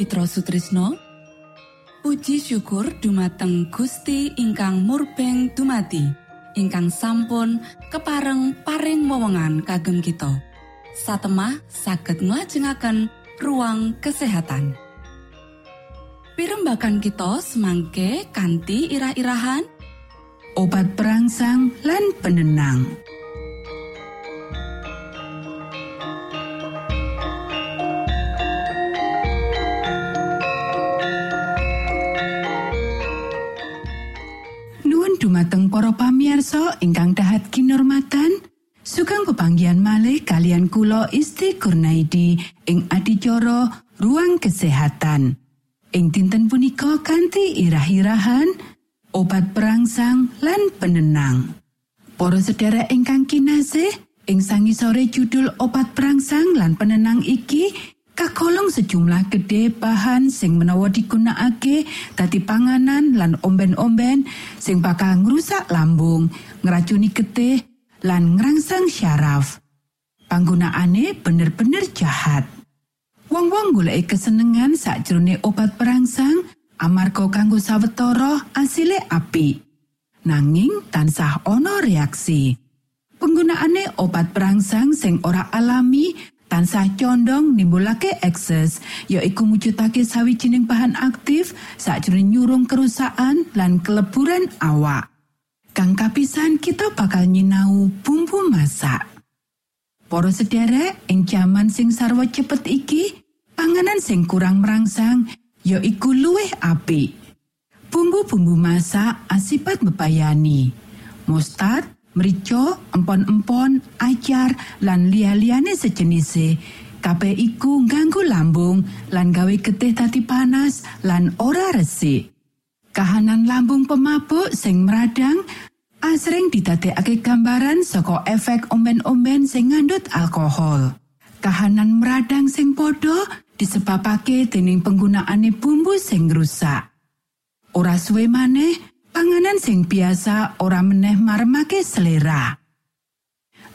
Mitra Sutrisno Puji syukur dumateng Gusti ingkang murbeng dumati ingkang sampun kepareng paring wewenngan kagem kita satemah saged nglajengaken ruang kesehatan Pirembakan kita semangke kanthi irah-irahan obat perangsang lan penenang. Para pamiarsa ingkang dahat kinormatan, sugeng pepanggian malih kalian kula Isti Kurnaidi ing adicara ruang kesehatan. Ing dinten punika kanthi irah-irahan obat perangsang lan penenang. Para sedherek ingkang kinasih, ing sangisore judul obat perangsang lan penenang iki kagolong sejumlah gede bahan sing menawa digunakake dadi panganan lan omben-omben sing bakal ngrusak lambung, ngeracuni getih lan ngerangsang syaraf. Panggunaane bener-bener jahat. Wong-wong golek kesenengan sakjroning obat perangsang amarga kanggo sawetara asile apik. Nanging tansah ana reaksi. Penggunaane obat perangsang sing ora alami tansah condong nimbulake ekses yaiku mujudake sawijining bahan aktif sakjroning nyurung kerusakan lan keleburan awak. Kang kapisan kita bakal nyinau bumbu masak. Para sederek ing jaman sing sarwa cepet iki, panganan sing kurang merangsang yaiku luwih apik. Bumbu-bumbu masak asipat bebayani. Mustard, mrica, empon-empon, acar, lan liya-liyane sejenise. Kabeh iku ngganggu lambung lan gawe getih dadi panas lan ora resik. Kahanan lambung pemabuk sing meradang asring didadekake gambaran saka efek omben-omben sing ngandut alkohol. Kahanan meradang sing padha disebabake dening penggunaane bumbu sing rusak. Ora suwe maneh, panganan sing biasa ora meneh marmake selera.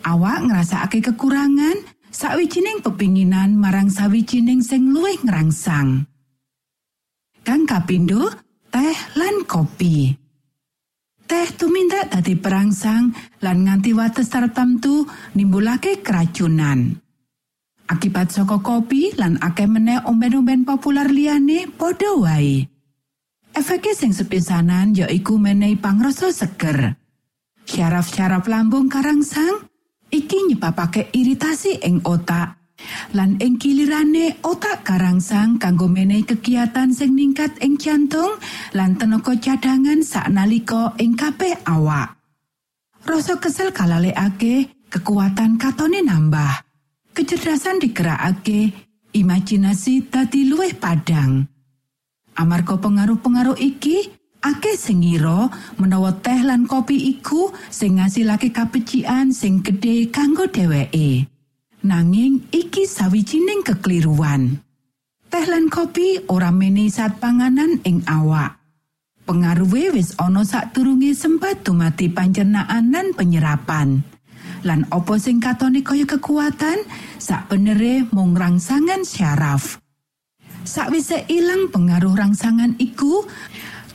Awak ngrasakake kekurangan sawijining pepinginan marang sawijining sing luwih ngrangsang. Kang kapindo, teh lan kopi. Teh tumindak dadi perangsang lan nganti wates tertentu nimbulake keracunan. Akibat saka kopi lan akeh meneh omben-omben populer liyane padha wae. Efeke sing sepisanan yaiku menehi pangrasa seger. Syaraf-syaraf lambung karangsang iki nyebabake iritasi ing otak. Lan ing kilirane otak karangsang kanggo menehi kegiatan sing ningkat ing jantung lan tenaga cadangan saknalika ing kabeh awak. Rasa kesel kalalekake, kekuatan katone nambah. Kecerdasan digerakake, imajinasi dadi luwih padang. Amarga pengaruh-pengaruh iki, akeh sing ngira menawa teh lan kopi iku sing ngasilake kapecikan sing gedhe kanggo dheweke. Nanging iki sawijining kekeliruan. Teh lan kopi ora menehi zat panganan ing awak. Pengaruhe wis ana sadurunge sempat dumati pancernaan lan penyerapan. Lan opo sing katone kaya kekuatan, sak benere mung rangsangan syaraf. Sakwise ilang pengaruh rangsangan iku,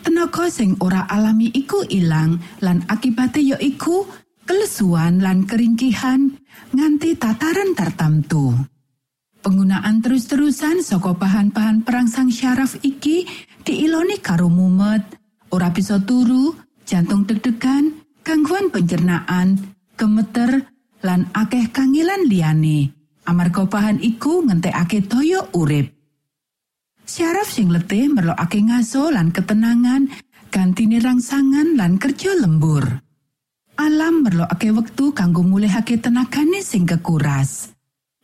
tenaga sing ora alami iku ilang lan akibate ya iku kelesuan lan keringkihan nganti tataran tertentu. Penggunaan terus-terusan saka bahan-bahan perangsang syaraf iki diiloni karo mumet, ora bisa turu, jantung deg-degan, gangguan pencernaan, gemeter, lan akeh kangilan liyane. Amarga bahan iku ngentekake toyo urip. Syaraf sing letih merlokake ngaso lan ketenangan, gantine rangsangan lan kerja lembur. Alam merlokake wektu kanggo mulihake tenagane sing kekuras.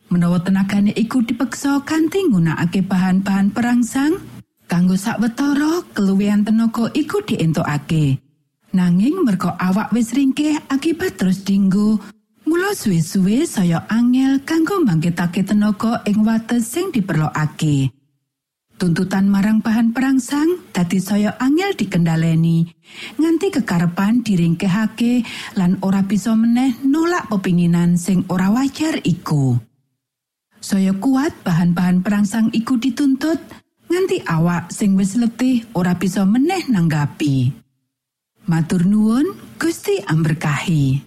Menawa tenagane iku dipeksa kanthi nggunakake bahan-bahan perangsang, kanggo sawetara keluwihan tenaga iku dientokake. Nanging merga awak wis ringkeh akibat terus dinggo, mula suwe-suwe saya angel kanggo mangkitake tenaga ing wates sing diperlokake. Tuntutan marang bahan perangsang dadi saya angel dikendaleni nganti kekarepan diringkehake lan ora bisa meneh nolak pepinginan sing ora wajar iku. Saya kuat bahan-bahan perangsang iku dituntut nganti awak sing wis letih ora bisa meneh nanggapi. Matur nuwun Gusti amberkahi.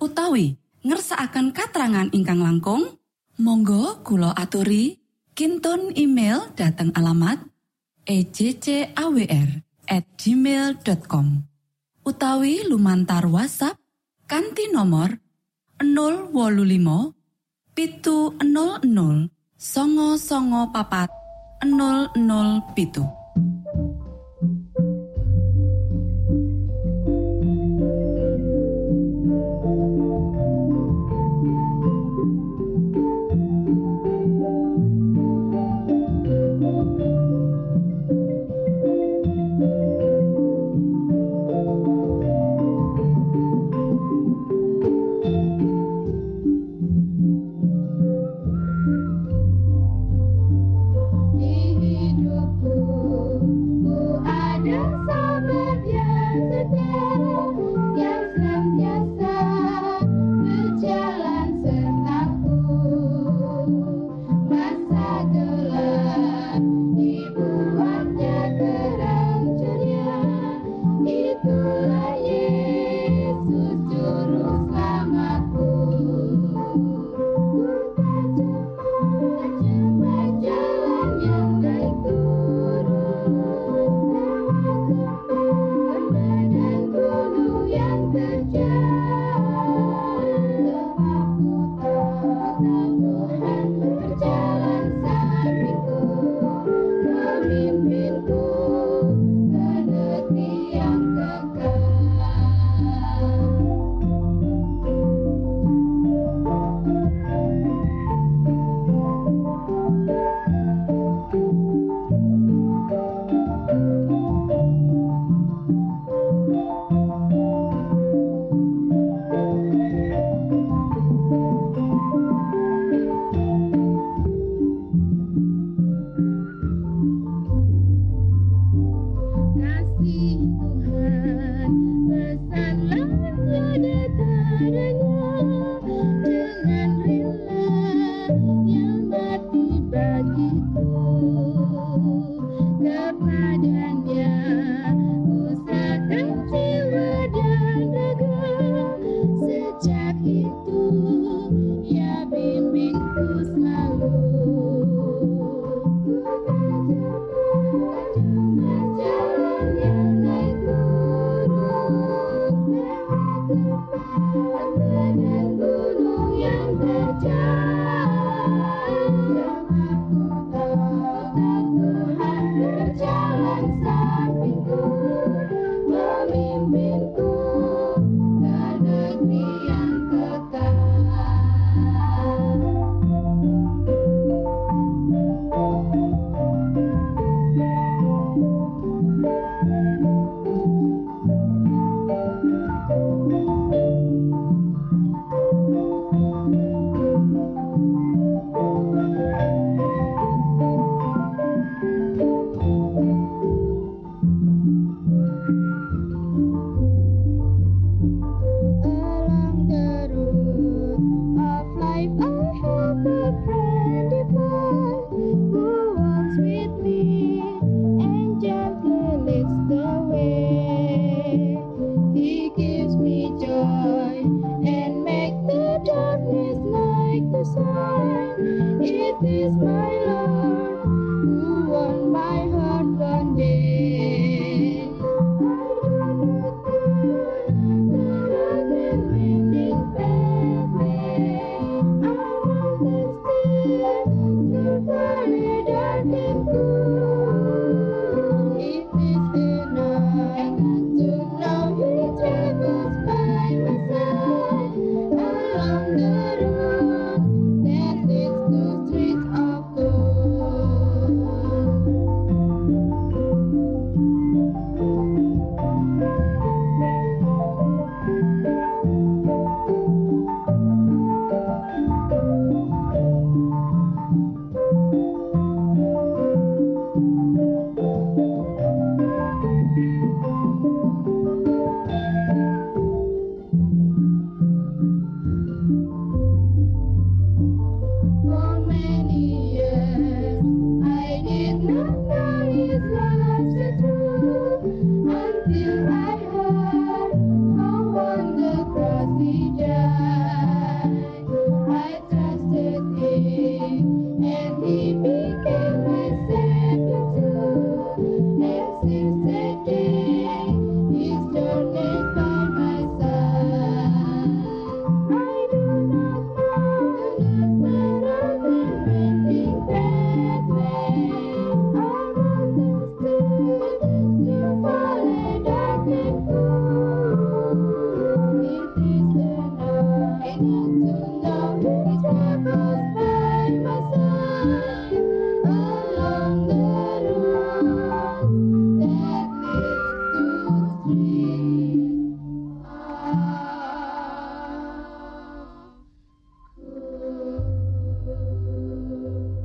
utawi ngersaakan katerangan ingkang langkung, monggo kulo aturi. Kinton email dateng alamat ejcawr@ at gmail.com utawi lumantar WhatsApp kanti nomor 025 pitu 00 songo songo papat 00 pitu.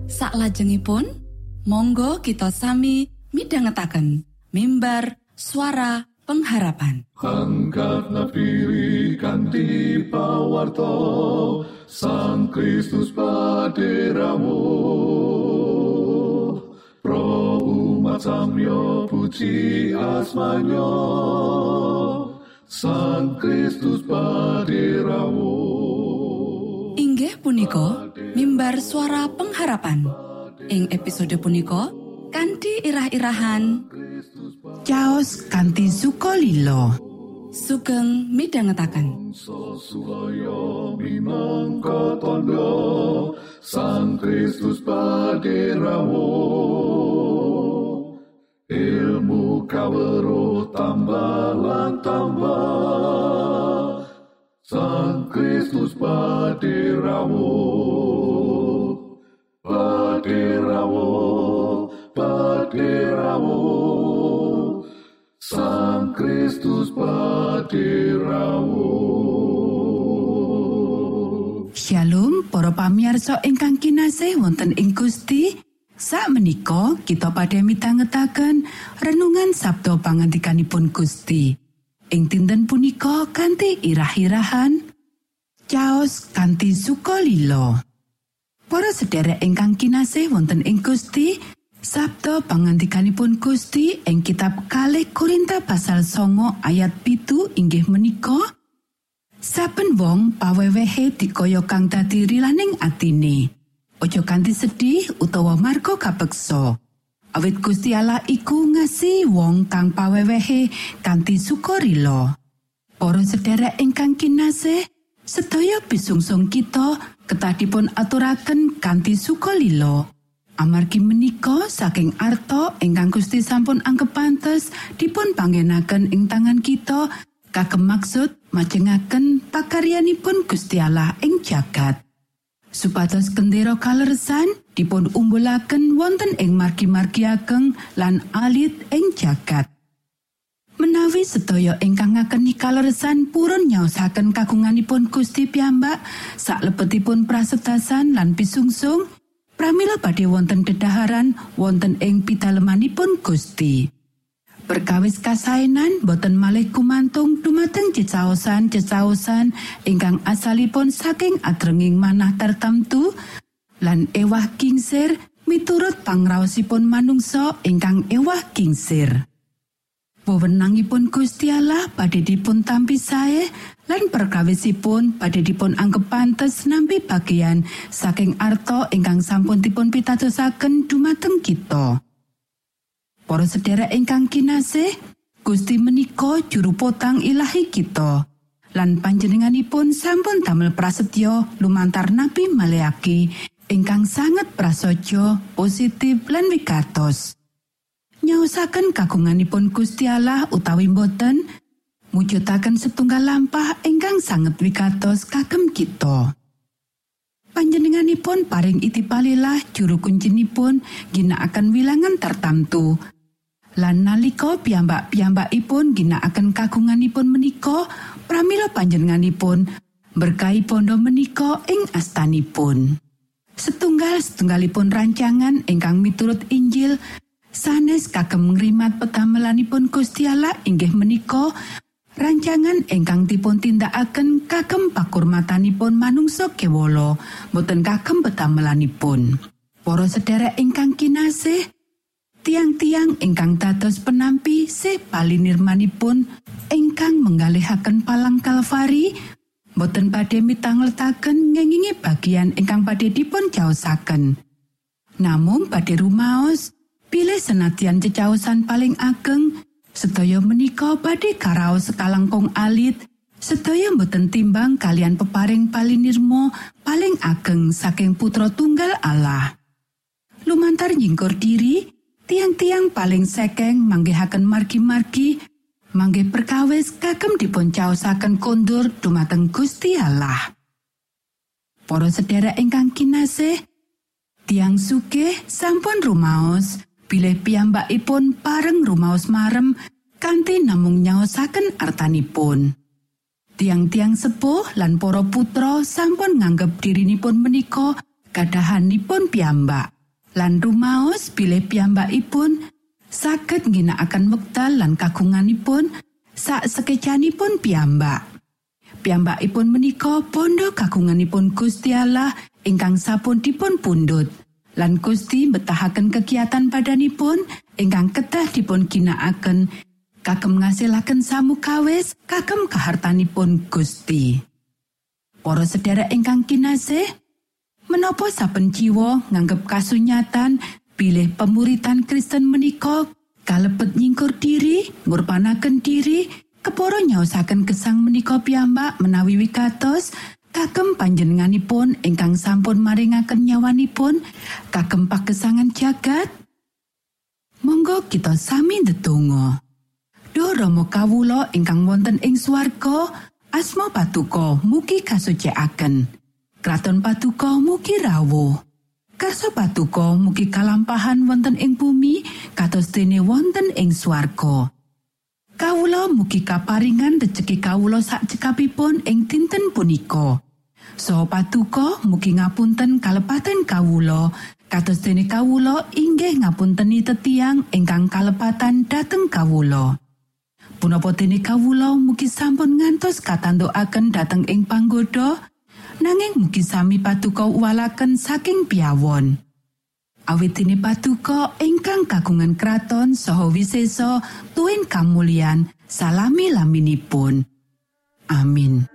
Saklajengipun, monggo kita sami midhangetaken mimbar suara pengharapan. Angkat pawarto Sang Kristus paderamu. Pro umat samyo puji asmanyo Sang Kristus paderamu. Inggih punika mimbar suara pengharapan. Ing episode punika kanthi irah-irahan. Chaos kanthi sukolilo sugeng minangka tondo Sang Kristus paderamu Ilmu kawero tambah tambah. Sang Kristus paderamu Sang Kristus paderamu Shalom para pamiarsa ingkang kinasih wonten ing Gusti. Sak menika kita pada mitangetaken renungan Sabto pangantikanipun Gusti. Ing dinten punika kanthi irah-irahan Chaos kanthi sukolilo Para sedherek ingkang kinasih wonten ing Gusti Sabto pangantikanipun Gusti ing kitab kalih Korinta pasal songo ayat pitu inggih menika Saben wong pawewehe dikaya kang dadi rilaning atine. Ojo kanthi sedih utawa marga kapeksa. Awit Gusti Allah iku ngasi wong kang pawewehe kanthi sukarila. Para sedherek ingkang kinasih, sedaya bisungsung kita ketah dipun aturaken kanthi sukalila. Amargi menika saking arta ingkang Gusti sampun anggap pantes dipun panggenaken ing tangan kita kagem maksud majengaken pakaryanipun Gusti Allah ing jagat. Supados kendera kaleresan dipun umbulaken wonten ing margi-margi ageng lan alit ing jagat. Menawi sedaya ingkang ngakeni kaleresan purun nyaosaken kagunganipun Gusti piyambak saklebetipun prasedasan lan pisungsung, pramila badhe wonten dedaharan wonten ing pitalemanipun Gusti. Perkawis kasainan boten malih kumantung dumateng cecaosan-cecaosan ingkang asalipun saking adrenging manah tertentu lan ewah kingsir miturut pangraosipun manungsa ingkang ewah kingsir. Wewenangipun Gusti Allah badhe dipun tampi sae lan perkawisipun badhe dipun anggap pantes nampi bagian saking arta ingkang sampun dipun pitadosaken dumateng kita. Para sedherek ingkang kinasih, Gusti menika juru potang ilahi kita. Lan panjenenganipun sampun damel prasetyo lumantar Nabi Maleaki ingkang sangat prasaja, positif lan wigatos. Nyaosaken kagunganipun Gusti Allah utawi boten, mujudaken setunggal lampah ingkang sanget wigatos kagem kita. Panjenenganipun paring itipalilah juru kuncinipun ginakaken wilangan tertamtu lan nalika piyambak-piyambakipun ginakaken kagunganipun menika pramila panjenenganipun berkahi pondo menika ing astanipun setunggal setunggalipun rancangan ingkang miturut Injil sanes kagem ngrimat petamelanipun Gusti Allah inggih menika rancangan ingkang dipun tindakaken kagem pakurmatanipun manungsa kewala. Boten kagem petamelanipun para sedherek ingkang kinasih tiang-tiang ingkang dados penampi se palinirmanipun ingkang menggalihaken palang kalvari boten badhe mitangletaken ngengingi bagian ingkang badhe dipun caosaken namung badhe rumaos pilih senatian cecaosan paling ageng sedaya menika badhe karaos sekalangkung alit sedaya boten timbang kalian peparing palinirmo paling ageng saking putra tunggal Allah lumantar nyingkur diri tiang-tiang paling sekeng manggihaken margi-margi mangge perkawis kagem dipun caosaken kondur dumateng Gusti Allah. Para sedherek ingkang kinasih, tiang sugih sampun rumaos bilih piyambakipun pareng rumaos marem kanthi namung nyaosaken artanipun. Tiang-tiang sepuh lan para putra sampun nganggep dirinipun menika kadahanipun piyambak. lan rumaos bilih piyambakipun saged ngginakaken wekdal lan kagunganipun sak sekecanipun piyambak. Piyambakipun menika bondo kagunganipun Gusti Allah ingkang sampun dipun pundhut. Lan Gusti betahaken kegiatan badanipun ingkang kedah dipun ginakaken kagem ngasilaken samukawis kagem kahartanipun Gusti. Para sedherek ingkang kinasih, menapa saben jiwa nganggep kasunyatan bilih pemuritan Kristen menika kalebet nyingkur diri, ngurbanaken diri, keporo nyaosaken gesang menika piyambak menawi wigatos kagem panjenenganipun ingkang sampun maringaken nyawanipun kagem pagesangan jagat. Monggo kita sami ndedonga. Duh Rama kawula ingkang wonten ing swarga, asma patuko mugi kasucikaken. Kraton patuko mugi rawuh. Karso patuko mugi kalampahan wonten ing bumi kados dene wonten ing swarga. Kawula mugi kaparingan rejeki kawula sak cekapipun ing dinten punika. So patuko mugi ngapunten kalepatan kawula kados dene kawula inggih ngapunteni tetiang ingkang kalepatan dhateng kawula. Punapa dene kawula mugi sampun ngantos katantukaken dhateng ing panggoda nanging mugi sami patuko walaken saking piawon. Awit dene patuko ingkang kagungan kraton saha wisesa tuwin kamulyan salami laminipun. Amin.